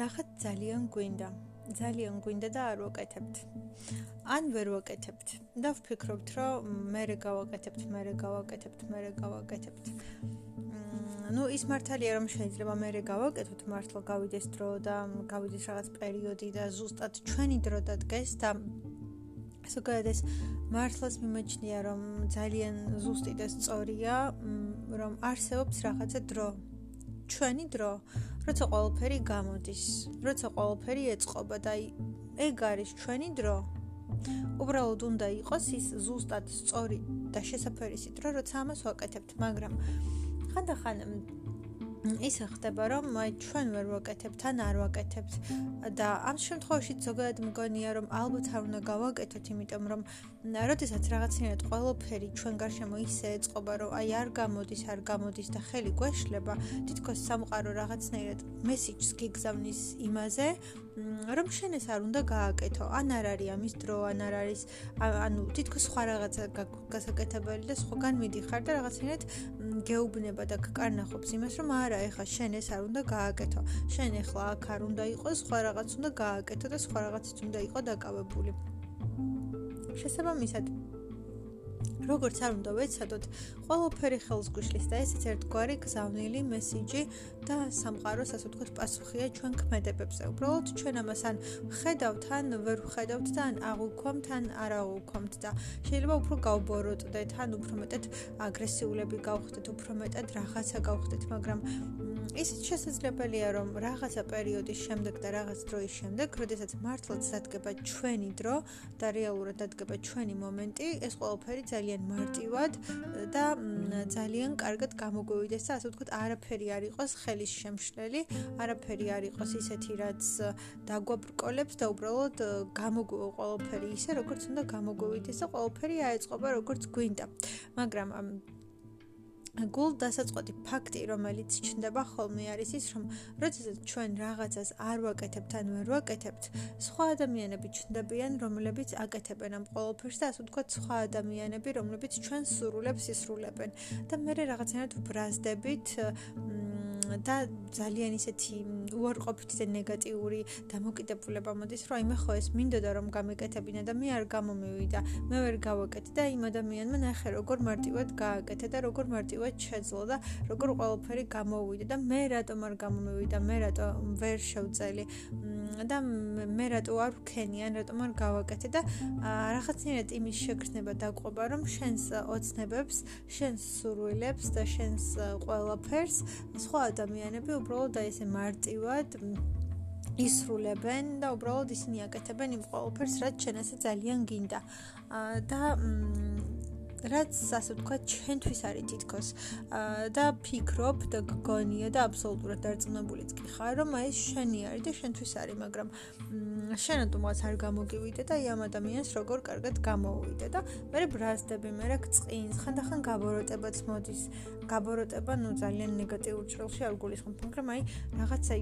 რახაც ძალიან გვინდა. ძალიან გვინდა და არ ვაკეთებთ. ან ვერ ვაკეთებთ. და ვფიქრობთ, რომ მე რე გავაკეთებთ, მე რე გავაკეთებთ, მე რე გავაკეთებთ. ну ის მართალია რომ შეიძლება მე რე გავაკეთოთ მართლა გავიდეს დრო და გავიდეს რაღაც პერიოდი და ზუსტად ჩვენი დრო დადგეს და ზოგადად ეს მართლაც მიმეჩნია რომ ძალიან ზუსტი და სწორია რომ არსებობს რაღაცა დრო ჩვენი დრო როცა ყველაფერი გამოდის როცა ყველაფერი ეწყობა და ეგ არის ჩვენი დრო. უბრალოდ უნდა იყოს ის ზუსტად სწორი და შესაძფერისი დრო როცა ამას ვაკეთებთ მაგრამ ხანდახან ისე ხდება რომ აი ჩვენ ვერ ვაკეთებთ ან არ ვაკეთებთ. და ამ შემთხვევაში ზოგადად მგონია რომ ალბათ არ უნდა გავაკეთოთ იმიტომ რომ როდესაც რაღაცნაირად ყველაფერი ჩვენ გარშემო ისე ეწყობა რომ აი არ გამოდის არ გამოდის და ხელი გვეშლება თითქოს სამყარო რაღაცნაირად მესიჯს გიგზავნის იმაზე რომ შენ ეს არ უნდა გააკეთო. ან არ არის ამის დრო ან არ არის ანუ თითქოს სხვა რაღაცა გასაკეთებელი და სხვაგან მიდიხარ და რაღაცნაირად გეუბნება და გკარნახობს იმას რომ არა ეხა შენ ეს არ უნდა გააკეთო. შენ ეხლა აქ არ უნდა იყოს სხვა რაღაც უნდა გააკეთო და სხვა რაღაციც უნდა იყოს დაკავებული. შესაბამისად როგორც არ უნდა ვეცადოთ, ყველაფერი ხელს გვიშლის და ესეც ერთგვარი გზავნილი მესიჯი და სამყაროს ასე ვთქვათ პასუხია ჩვენ ქმედებებზე. უბრალოდ ჩვენ ამას ან ხედავთ, ან ვერ ხედავთ და ან აღვქვამთ, ან არ აღვქვამთ და შეიძლება უფრო გავბოროტდეთ, ან უფრო მეტად აგრესიულები გავხდეთ, უფრო მეტად რაღაცა გავხდეთ, მაგრამ ისიც შესაძლებელია რომ რაღაცა პერიოდის შემდეგ და რაღაც დროის შემდეგ, როდესაც მართლაც დადგება ჩვენი დრო და რეალურად დადგება ჩვენი მომენტი, ეს ყველაფერი ძალიან მარტივად და ძალიან კარგად გამოგვივიდეს და ასე ვთქვათ, არაფერი არ იყოს ხელის შემშლელი, არაფერი არ იყოს ისეთი, რაც დაგვაბრკოლებს და უბრალოდ გამოგვიო ყველაფერი ისე, როგორც უნდა გამოგვივიდეს და ყველაფერი აეწყობა როგორც გვინდა. მაგრამ გულ დასაწყოთი ფაქტი, რომელიც ჩნდება ხოლმე არის ის, რომ როდესაც ჩვენ რაღაცას არ ვაკეთებთ ან ვერ ვაკეთებთ, სხვა ადამიანები ჩნდებიან, რომლებიც აკეთებენ ამ ყოველფერს და ასე ვთქვათ, სხვა ადამიანები, რომლებიც ჩვენ სრულებს ისრულებენ. და მე რაღაცნაირად ვბრაზდებით და ძალიან ისეთი უარყოფითი და ნეგატიური დამოკიდებულება მოდის, რომ აიმე ხო ეს მინდოდა რომ გამეკეთებინა და მე არ გამომივიდა, მე ვერ გავაკეთე და იმ ადამიანმა ნახე როგორ მარტივად გააკეთე და როგორ მარტივად შეძლო და როგორ ყველაფერი გამოვიდა და მე რატომ არ გამომივიდა, მე რატომ ვერ შევწელი და მე რატო არ ვქენი ან რატომ არ გავაკეთე და რაღაცნაირად იმის შეგრძნება დაყვება, რომ შენს ოცნებებს, შენს სურვილებს და შენს ყველაფერს სხვა ადამიანები უბრალოდ აი ესე მარტივად ისრულებენ და უბრალოდ ისინი აკეთებენ იმ ყველაფერს, რაც შენ ასე ძალიან გინდა. და რაც ასე ვთქვა, ჩვენთვის არის თითქოს და ფიქრობ და გგონია და აბსოლუტურად დარწმუნებულიც კი ხარ, რომ აი შენი არის და შენთვის არის, მაგრამ შენათუმაც არ გამოგივიდე და ამ ადამიანს როგორ კარგად გამოუვიდე და მე ბრაზდები, მე რა გწინს, ხანდახან გაბოროტებაც მოდის. გაბოროტება ნუ ძალიან ნეგატიურ ჭრილში არ გულისხმობ, მაგრამ აი რაღაცა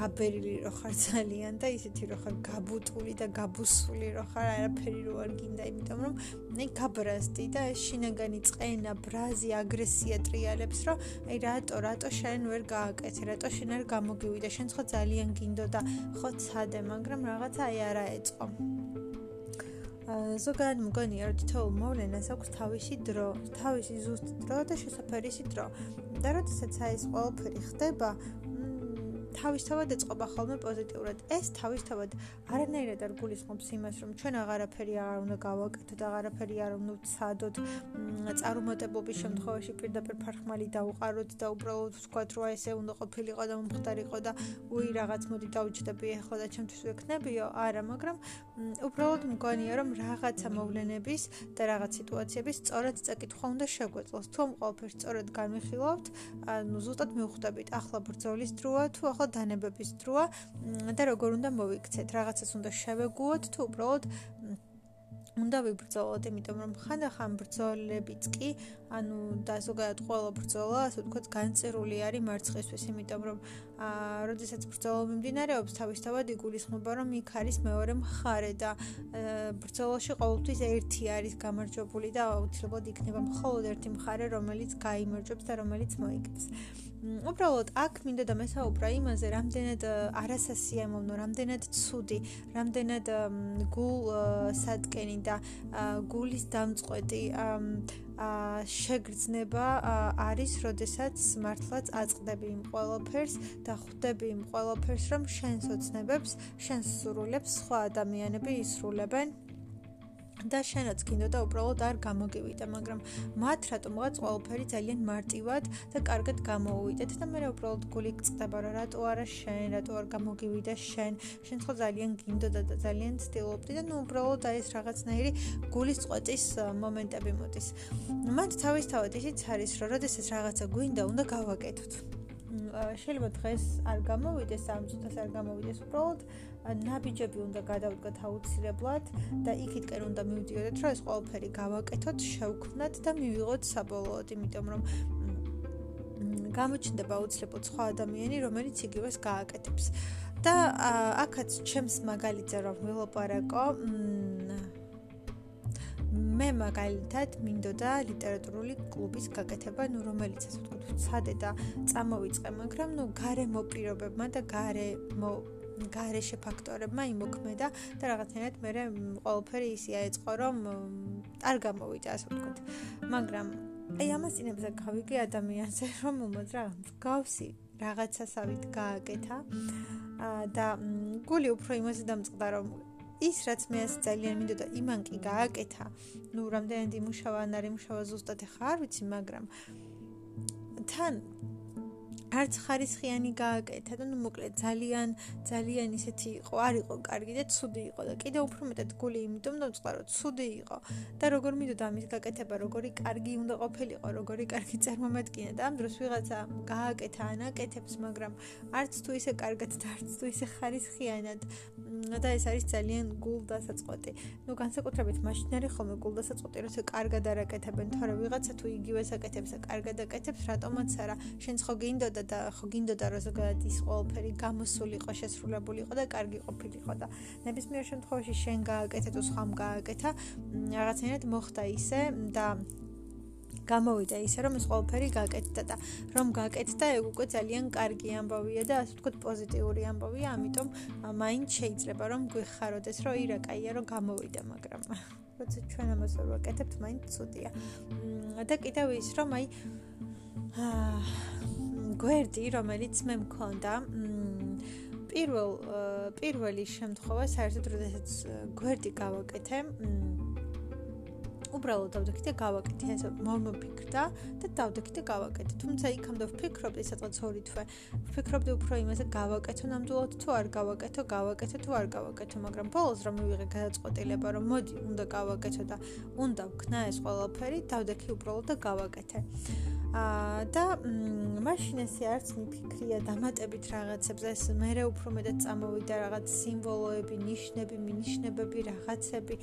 გაბერილი რო ხარ ძალიან და ისეთი რო ხარ გაბუტული და გაბუსული რო ხარ, არაფერი რო არ გინდა, იმიტომ რომ აი გაბრაზდი და შინაგანი წყენა, ბრაზი, აგრესია ტრიალებს, რომ აი რატო, რატო შენ ვერ გააკეთე, რატო შენ არ გამოგივიდე, შენ ხო ძალიან გინდოდა, ხო ცადე, მაგრამ რაღაცა აი არა ეწყო. ზოგადად მგონია, რომ თითოეულ მოვლენას აქვს თავისი დრო, თავისი ზუსტ დრო და შესაძფერისი დრო. და როდესაც აი ეს ყველაფერი ხდება, თავისთავად ეწყობა ხოლმე პოზიტიურად. ეს თავისთავად არანაირად არ გულისხმობს იმას, რომ ჩვენ აღარაფერი არ უნდა გავაკეთოთ, აღარაფერი არ უნდა ვცადოთ, წარუმატებლობის შემთხვევაში პირდაპირ ფარხმალი დაუყაროთ და უბრალოდ ვთქვათ, რომ ესე უნდა ყოფილიყო და მომხდარიყო და უი რაღაც მოდი დავჭდები ახლა და ჩემთვის ვექნებიო. არა, მაგრამ უბრალოდ მგონია, რომ რაღაცა მოვლენების და რაღაც სიტუაციების სწორად წაკითხვა უნდა შეგვეძლოს. თუ ამ ყველაფერს სწორად განვიხილავთ, ანუ ზუსტად მივხვდებით, ახლა ბრძოლის დროა თუ ახლა დანებების დროა და როგორ უნდა მოიქცეთ, რაღაცას უნდა შევეგუოთ თუ უბრალოდ უნდა ვიბრძოლოთ, იმიტომ რომ ხანდახან ბრძოლებიც კი, ანუ და ზოგადად ყველა ბრძოლა, ასე ვთქვათ, განწერული არის მარცხისთვის, იმიტომ რომ როდესაც ბრძოლა მიმდინარეობს, თავისთავად იგულისხმება, რომ იქ არის მეორე მხარე და ბრძოლაში ყოველთვის ერთი არის გამარჯვებული და აუცილებლად იქნება მხოლოდ ერთი მხარე, რომელიც გაიმარჯვებს და რომელიც მოიგებს. უბრალოდ აქ მინდა და მესაუბრა იმაზე, რამდენად არასასიამოვნო, რამდენად ცუდი, რამდენად გულ სადგენი და გულის დამწყვეტი ა შეგრძნება არის, როდესაც მართლაც აწყდები იმ ყველაფერს და ხვდები იმ ყველაფერს, რომ შენს ოცნებებს, შენს სურვილებს სხვა ადამიანები ისრულებენ და შენაც გინდოდა უბრალოდ არ გამოგივიდე, მაგრამ მათ რატომღაც ყველაფერი ძალიან მარტივად და კარგად გამოუვიდეთ და მე უბრალოდ გული წდება რა რატო არა შენ, რატო არ გამოგივიდე შენ, შენ ხო ძალიან გინდოდა და ძალიან ცდილობდი და ნუ უბრალოდ აი ეს რაღაცნაირი გულის წყვეტის მომენტები მოდის. მათ თავისთავად ისიც არის, რომ როდესაც რაღაცა გვინდა, უნდა გავაკეთოთ. შეიძლება დღეს არ გამოვიდეს, ამ წუთას არ გამოვიდეს, უბრალოდ ნაბიჯები უნდა გადავდგათ აუცილებლად და იქითკენ უნდა მივდიოდეთ, რომ ეს ყველაფერი გავაკეთოთ, შევქმნათ და მივიღოთ საბოლოოდ, იმიტომ რომ გამოჩნდება აუცილებლად სხვა ადამიანი, რომელიც იგივეს გააკეთებს. და აქაც ჩემს მაგალითზე რომ ვილაპარაკო, მე მაგალითად მინდოდა ლიტერატურული კლუბის გაკეთება, ნუ რომელიც ასე ვთქვათ, ცადე და წამოვიწყე, მაგრამ ნუ გარემო პირობებმა და გარემო გარეშე ფაქტორებმა იმოქმედა და რაღაცნაირად მე ყველაფერი ისე აეწყო რომ არ გამოვიდა ასე ვთქვათ. მაგრამ აი ამას წინებზე გავიგე ადამიანზე რომელმაც რა გავსი რაღაცასავით გააკეთა და გული უფრო იმაზე დამწყდა რომ ის რაც მე ასე ძალიან მინდოდა იმან კი გააკეთა. ნუ რამდენად იმუშავა ან არ იმუშავა ზუსტად ხარ არ ვიცი მაგრამ თან არც ხარისხიანი გააკეთა და ნუ მოკლედ ძალიან ძალიან ისეთი იყო არ იყო კარგი და ცუდი იყო და კიდე უფრო მეტად გული იმიტომ დავწყდა რომ ცუდი იყო. და როგორ მინდოდა ამის გაკეთება როგორი კარგი უნდა ყოფილიყო როგორი კარგი წარმომადგენელი და ამ დროს ვიღაცა გააკეთა ანაკეთებს მაგრამ არც თუ ისე კარგად და არც თუ ისე ხარისხიანად. და ეს არის ძალიან გულდასაწყვეტი ნუ განსაკუთრებით მაშინარი ხოლმე გულდასაწყვეტი როცა კარგად არაკეთებენ თორე ვიღაცა თუ იგივეს აკეთებს და კარგად აკეთებს რატომაც არა. შენც ხო გინდოდა და ხო გინდოდა რომ ზოგადად ის ყველაფერი გამოსულიყო, შესრულებულიყო და კარგი ყოფილიყო და ნებისმიერ შემთხვევაში შენ გააკეთე თუ სხვამ გააკეთა, რაღაცნაირად მოხდა ისე და გამოვიდა ისე რომ ეს ყველაფერი გააკეთდა და რომ გააკეთდა ეგ უკვე ძალიან კარგი ამბავია და ასე ვთქვათ პოზიტიური ამბავია, ამიტომ მაინც შეიძლება რომ გვიხაროდეს რომ ირა კაია რომ გამოვიდა, მაგრამ როცა ჩვენ ამას ვერ ვაკეთებთ, მაინც ცუდია. და კიდევ ის რომ აი აა გვერდი, რომელიც მე მქონდა, პირველ პირველი შემთხვევა საერთოდ როდესაც გვერდი გავაკეთე, უბრალოდ დავდექი და გავაკეთე, ესე მომფიქრდა და დავდექი და გავაკეთე. თუმცა იქამდე ვფიქრობდი სადღაც ორი თვე. ვფიქრობდი უფრო იმაზე გავაკეთო ნამდვილად თუ არ გავაკეთო, გავაკეთე თუ არ გავაკეთო, მაგრამ ბოლოს რომ მივიღე გადაწყვეტილება, რომ მოდი, უნდა გავაკეთო და უნდა ვქნა ეს ყველაფერი, დავდექი უბრალოდ და გავაკეთე. აა და მაშინ ესე არც მიფიქრია დამატებით რაღაცებს ეს მეરે უფრო მეტად წამოვიდა რაღაც სიმბოლოები, ნიშნები, მინიშნებები, რაღაცები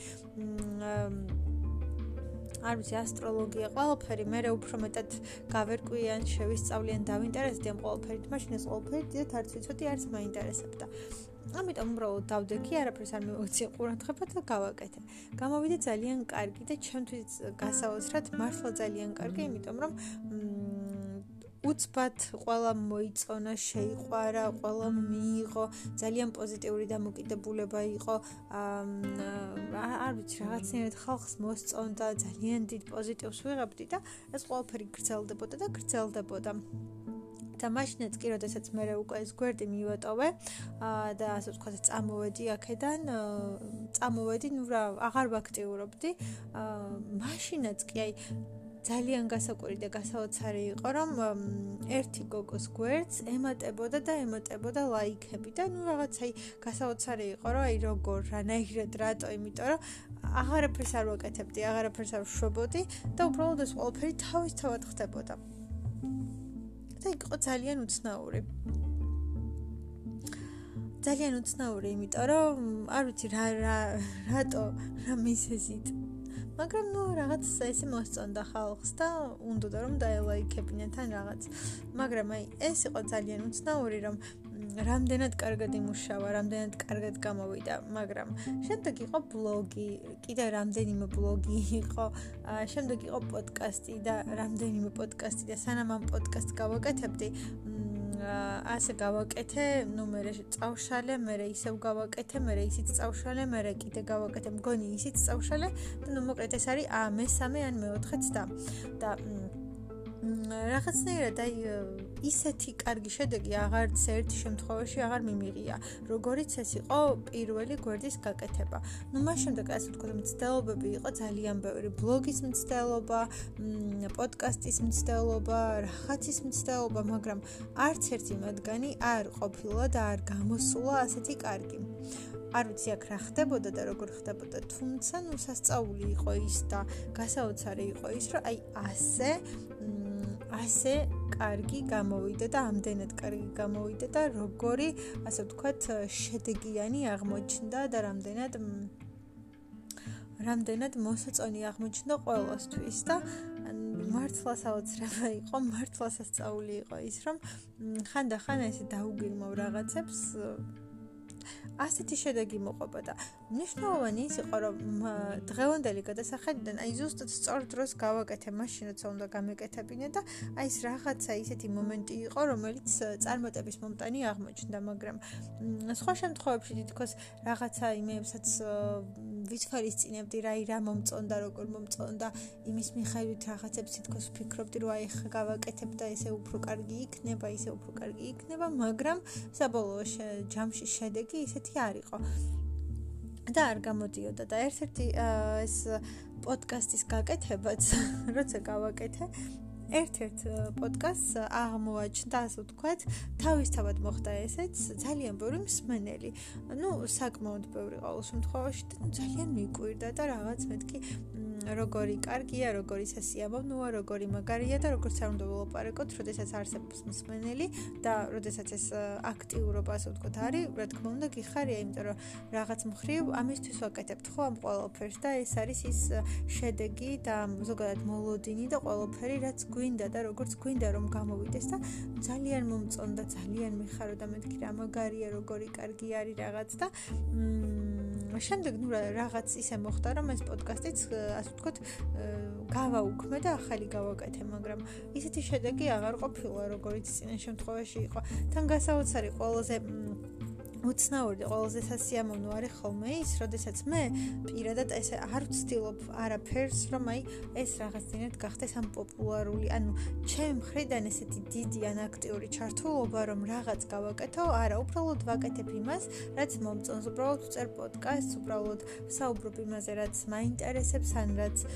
არ ვიცი ასტროლოგია, ყველაფერი მე უფრო მეტად გავერკვიან, შევისწავლიან, დავინტერესდი ამ ყველაფერით, მაშინ ეს ყველაფერი დიდად არც ვიცოდი, არც მაინტერესებდა. ამიტომ უბრალოდ დავდექი, არაფერს არ მივაქცია ყურადღება და გავაკეთე. გამოვიდა ძალიან კარგი და ჩემთვის გასაოცრად მართლა ძალიან კარგი, იმიტომ რომ უცბად ყველა მოიწონა, შეიყვარა, ყველა მიიღო, ძალიან პოზიტიური დამოკიდებულება იყო. აა არ ვიცი, რაღაცნაირად ხალხს მოსწონდა, ძალიან დიდ პოზიტივს ვიღებდი და ეს ყველაფერი გრძელდებოდა და გრძელდებოდა. და მაშინაც კი როდესაც მე უკვე ეს გვერდი მივატოვე და ასე ვთქვათ წამოვედი აქედან წამოვედი ნუ რა აღარ ვაქტიურობდი მაშინაც კი აი ძალიან გასაკვირი და გასაოცარი იყო რომ ერთი გოგოს გვერდს ემატებოდა და ემატებოდა ლაიქები და ნუ რაღაც აი გასაოცარი იყო რომ აი როგორ რანაირად რატო იმიტომ რომ აღარაფერს არ ვაკეთებდი აღარაფერს არ ვშვებოდი და უბრალოდ ეს ყველაფერი თავისთავად ხდებოდა და იყო ძალიან უცნაური. ძალიან უცნაური, იმიტომ რომ არ ვიცი რა რა რატო რა მისეზით. მაგრამ ნუ რაღაც ესე მოსწონდა ხალხს და უნდა რომ დაელაიქებინათ ან რაღაც. მაგრამ აი ეს იყო ძალიან უცნაური, რომ რამდენად კარგად იმუშავა, რამდენად კარგად გამოვიდა, მაგრამ შემდეგ იყო ბლოგი, კიდე რამდენიმე ბლოგი იყო, შემდეგ იყო პოდკასტი და რამდენიმე პოდკასტი და სანამ ამ პოდკასტს გავაკეთებდი, ასე გავაკეთე, ნუ მე წავშალე, მე ისევ გავაკეთე, მე ისიც წავშალე, მე კიდე გავაკეთე, მგონი ისიც წავშალე და ნუ მოკლედ ეს არის ა მესამე ან მეოთხეც და და რაღაცნაირად აი ისეთი კარგი შედეგი აღარც ერთ შემთხვევაში აღარ მიმიღია, როგორიც ეს იყო პირველი გვერდის გაკეთება. ნუ მას შემდეგ ასე ვთქვათ, მცდელობები იყო ძალიან ბევრი, ბლოგის მცდელობა, პოდკასტის მცდელობა, რაღაცის მცდელობა, მაგრამ არც ერთი მათგანი არ ყოფილა და არ გამოსულა ასეთი კარგი. არ ვიცი აქ რა ხდებოდა და როგორ ხდებოდა, თუმცა ნუ სასწაული იყო ის და გასაოცარი იყო ის, რომ აი ასე ასე კარგი გამოვიდა და ამდენად კარგი გამოვიდა და როგორი ასე ვთქვათ შედეგიანი აღმოჩნდა და რამდენად რამდენად მოსაწონი აღმოჩნდა ყოველთვის და მართლა საოცრება იყო, მართლა სასწაული იყო ის, რომ ხანდახან ესე დაუგირმო რაღაცებს ასეთი შედეგი მოყვება და მნიშვნელოვანი ის იყო რომ დღევანდელი გადასახედიდან აი ზუსტად სწორ დროს გავაკეთე მაშინ როცა უნდა გამეკეთებინე და აი ეს რაღაცა ისეთი მომენტი იყო რომელიც წარმოტების მომტანი აღმოჩნდა მაგრამ სხვა შემთხვევებში თითქოს რაღაცა იმეებსაც ვიცხარის წინებდი რა ირა მომწონდა როგორ მომწონდა იმის მიხედვით რაღაცებს თითქოს ვფიქრობდი რომ აი ხა გავაკეთებ და ესე უფრო კარგი იქნება ისე უფრო კარგი იქნება მაგრამ საბოლოო ჯამში შედეგი ისეთი არ იყო და არ გამოდიოდა და ერთ-ერთი ეს პოდკასტის გაკეთებაც როცა გავაკეთე ერთ-ერთ პოდკასტს აღმოაჩნდა, ასე ვთქვათ, თავისთავად მოხდა ესეც ძალიან ბევრი მსმენელი. ну, საკმაოდ ბევრი ყოველ შემთხვევაში ძალიან მიკვირდა და რაღაც მეთქი როგორი კარგია, როგორი სასიამოვნოა, როგორი მაგარია და როგორც არ უნდა ველაპარაკოთ, როდესაც არსებობს მსმენელი და როდესაც ეს აქტიურობა, ასე ვთქვათ, არის, რა თქმა უნდა, გიხარია, იმიტომ რომ რაღაც მხრივ ამისთვის ვაკეთებთ ხო ამ ყველაფერს და ეს არის ის შედეგი და ზოგადად მოლოდინი და ყველაფერი, რაც გვინდა და როგორც გვინდა რომ გამოვიდეს და ძალიან მომწონდა, ძალიან მიხარო და მეთქი რა მაგარია, როგორი კარგი არის რაღაც და მ შემდეგ ნუ რაღაც ისე მოხდა რომ ეს პოდკასტიც ასე ვთქვათ გავაუქმე და ახალი გავაკეთე, მაგრამ ისეთი შედეგი აღარ ყოფილა, როგორც წინა შემთხვევაში იყო. თან გასაოცარი ყველაზე უცნაური ყველაზე სასიამოვნო არის ხოლმე ის, როდესაც მე პირადად ესე არ ვცდილობ არაფერს, რომ აი ეს რაღაცნაირად გახდეს ამ პოპულარული, ანუ ჩემ ხრიდან ესეთი დიდი ან აქტიური ჩართულობა, რომ რაღაც გავაკეთო, არა, უბრალოდ ვაკეთებ იმას, რაც მომწონს, უბრალოდ ვწერ პოდკასტს, უბრალოდ საუბრობ იმაზე, რაც მაინტერესებს, ან რაც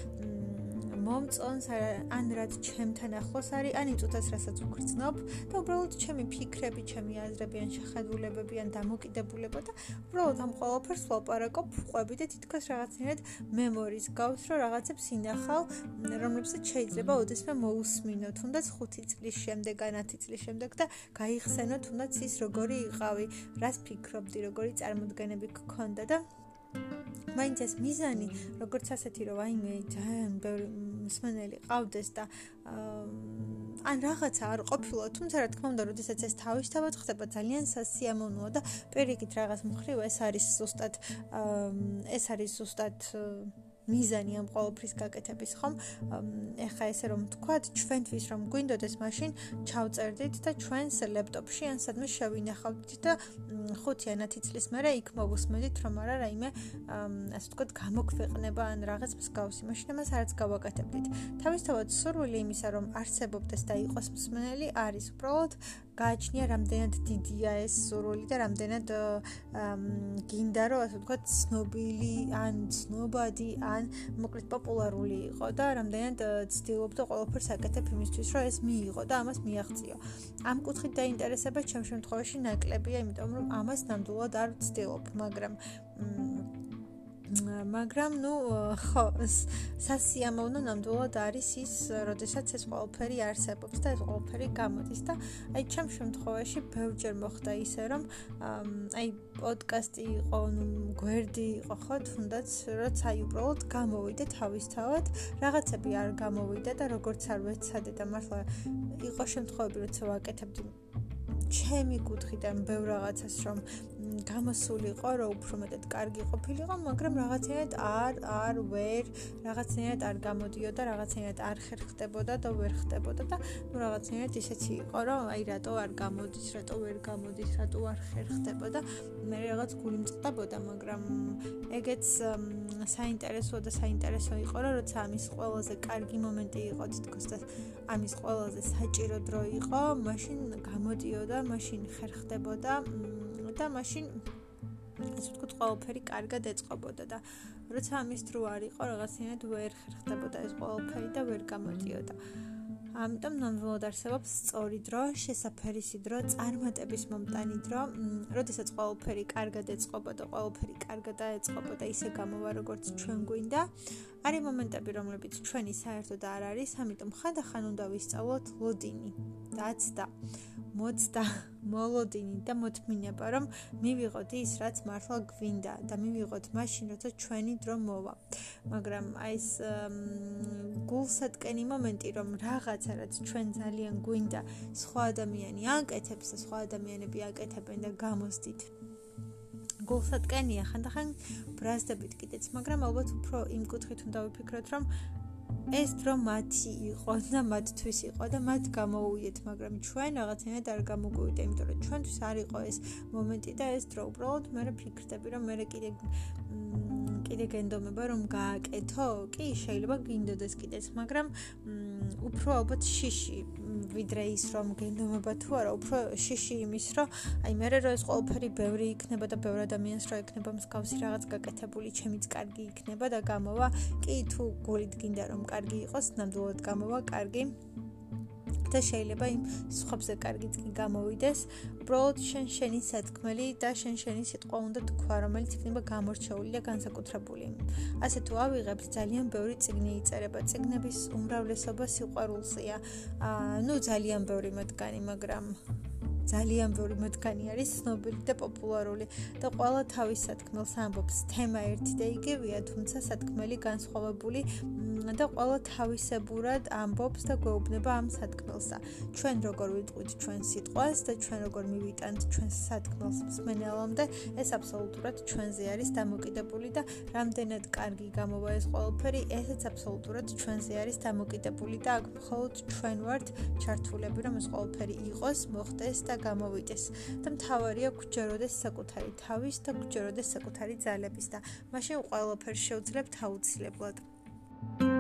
მომწონს ან რაც ჩემთან ახლოს არის, ან იწუთას რასაც ვგრძნობ და უბრალოდ ჩემი ფიქრები, ჩემი აზრები ან შეხედულებები ან დამოკიდებულება და უბრალოდ ამ ყველაფერს ვლაპარაკობ, ყვები და თითქოს რაღაცნაირად მემორის გავს, რომ რაღაცებს ინახავ, რომლებსაც შეიძლება ოდესმე მოусმინო, თუნდაც 5 წლის შემდეგ, ან 10 წლის შემდეგ და გაიხსენო თუნდაც ის როგორი იყავი, რას ფიქრობდი, როგორი წარმოდგენები გქონდა და მაინც ეს მიზანი როგორც ასეთი რომ აი მე ძალიან ბევრი მსმენელი ყავდეს და ან რაღაცა არ ყოფილა თუმცა რა თქმა უნდა როდესაც ეს თავისთავად ხდება ძალიან სასიამოვნოა და პირიქით რაღაც მხრივ ეს არის ზუსტად ეს არის ზუსტად მიზანი ამ ყოველფრის გაკეთების ხომ? ეხა ესე რომ თქვათ ჩვენთვის რომ გვინდოდეს მაშინ ჩავწერდით და ჩვენს ლეპტოპში ან სადმე შევინახავთ და 5-10 წლის მერე იქ მოვუსმენთ რომ არა რაიმე ასე ვთქვათ გამოქვეყნება ან რაღაც მსგავსი მაშინ ამას არც გავაკეთებდით. თავისთავად სურვილი იმისა რომ არსებობდეს და იყოს მსმენელი არის უბრალოდ გააჩნია რამდენად დიდია ეს სურვილი და რამდენად გინდა რომ ასე ვთქვათ ცნობილი ან ცნობადი ან მოკლედ პოპულარული იყო და რამდენად ცდილობდა ყველაფერს აკეთებ იმისთვის რომ ეს მიიღო და ამას მიაღწიო. ამ კუთხით დაინტერესება ჩემ შემთხვევაში ნაკლებია, იმიტომ რომ ამას ნამდვილად არ ვცდილობ, მაგრამ მაგრამ ნუ ხო სასიამოვნო ნამდვილად არის ის, როდესაც ეს ყველაფერი არსებობს და ეს ყველაფერი გამოდის და აი ჩემ შემთხვევაში ბევრჯერ მოხდა ისე, რომ აი პოდკასტი იყო, ნუ გვერდი იყო ხო, თუნდაც როცა აი უბრალოდ გამოვიდა თავისთავად, რაღაცები არ გამოვიდა და როგორც არ ვეცადე და მართლა იყო შემთხვევები, როცა ვაკეთებდი ჩემი კუთხიდან ბევრ რაღაცას რომ გამოსულიყო, რომ უფრო მეტად კარგი ყოფილიყო, მაგრამ რაღაცნაირად არ არ ვერ რაღაცნაირად არ გამოდიოდა, რაღაცნაირად არ ხერხდებოდა და ვერ ხდებოდა და ნუ რაღაცნაირად ისეთი იყო, რომ აი რატო არ გამოდის, რატო ვერ გამოდის, რატო არ ხერხდებოდა. მე რაღაც გული მწყდებოდა, მაგრამ ეგეც საინტერესო და საინტერესო იყო, რომ როცა ამის ყველაზე კარგი მომენტი იყო, თითქოს და ამის ყველაზე საჭირო დრო იყო, მაშინ გამოდიოდა, მაშინ ხერხდებოდა. და მაშინ ასე ვთქვათ, ყველაფერი კარგად ეწყობოდა და როცა ამის დრო არ იყო, რაღაცნაირად ვერ ხერხდებოდა ეს ყველაფერი და ვერ გამოდიოდა. ამიტომ ნამდვილად არსებობს სწორი დრო, შესაძფერისი დრო, წარმატების მომტანი დრო, როდესაც ყველაფერი კარგად ეწყობოდა, ყველაფერი კარგად აეწყობოდა, ისე გამოვა როგორც ჩვენ გვინდა. არის მომენტები, რომლებიც ჩვენი საერთოდ არ არის, ამიტომ ხანდახან უნდა ვისწავლოთ ლოდინი. დაცდა. მოცდა მოლოდინი და მოთმინება რომ მივიღოთ ის რაც მართლა გვინდა და მივიღოთ მაშინ როცა ჩვენი დრო მოვა. მაგრამ აი ეს გულსატკენი მომენტი რომ რაღაცა რაც ჩვენ ძალიან გვინდა სხვა ადამიანი აკეთებს და სხვა ადამიანები აკეთებენ და გამოსდით. გულსატკენია ხანდახან ბრაზდებით კიდეც მაგრამ ალბათ უფრო იმ კუთხით უნდა ვიფიქროთ რომ ეს დრო მათი იყო და მათთვის იყო და მათ გამოუვიეთ, მაგრამ ჩვენ რაღაცნაირად არ გამოგვივიდა, იმიტომ რომ ჩვენთვის არ იყო ეს მომენტი და ეს დრო უბრალოდ მე ფიქრდები, რომ მე კიდე კიდე გენდომება რომ გააკეთო, კი, შეიძლება გინდოდეს კიდეც, მაგრამ უფრო ალბათ შიში ვიდრე ის რომ გენდომება თუ არა, უფრო შიში იმის რომ აი მე რა ეს ყველაფერი ბევრი იქნება და ბევრი ადამიანს რა იქნება მსგავსი რაღაც გაკეთებული, ჩემიც კარგი იქნება და გამოვა. კი, თუ გულით გინდა რომ კარგი იყოს, ნამდვილად გამოვა კარგი. და შეიძლება იმ სხვებზე კარგიც კი გამოვიდეს. უბრალოდ შენ შენი სათქმელი და შენ შენი სიტყვა უნდა თქვა, რომელიც იქნება გამორჩეული და განსაკუთრებული. ასე თუ ავიღებ, ძალიან ბევრი წიგნი იწერება. წიგნების უმრავლესობა სიყვარულზეა. აა, ნუ ძალიან ბევრი მათგანი, მაგრამ ძალიან ბევრი მათგანი არის ცნობილი და პოპულარული და ყველა თავის სათქმელს ამბობს. თემა ერთი და იგივეა, თუმცა სათქმელი განსხვავებული და ყველა თავისებურად ამბობს და გვეუბნება ამ სათქმელსა. ჩვენ როგორ ვიტყვით ჩვენ სიტყვას და ჩვენ როგორ მივიტანთ ჩვენ სათქმელს მსმენელამდე, ეს აბსოლუტურად ჩვენზე არის დამოკიდებული და რამდენად კარგი გამოვა ეს ყველაფერი, ესეც აბსოლუტურად ჩვენზე არის დამოკიდებული და აქ მხოლოდ ჩვენ ვართ ჩართულები, რომ ეს ყველაფერი იყოს, მოხდეს და გამოვიდეს. და მთავარია გჯეროდეს საკუთარი თავის და გჯეროდეს საკუთარი ძალების და მაშინ ყველაფერს შევძლებთ აუცილებლად. you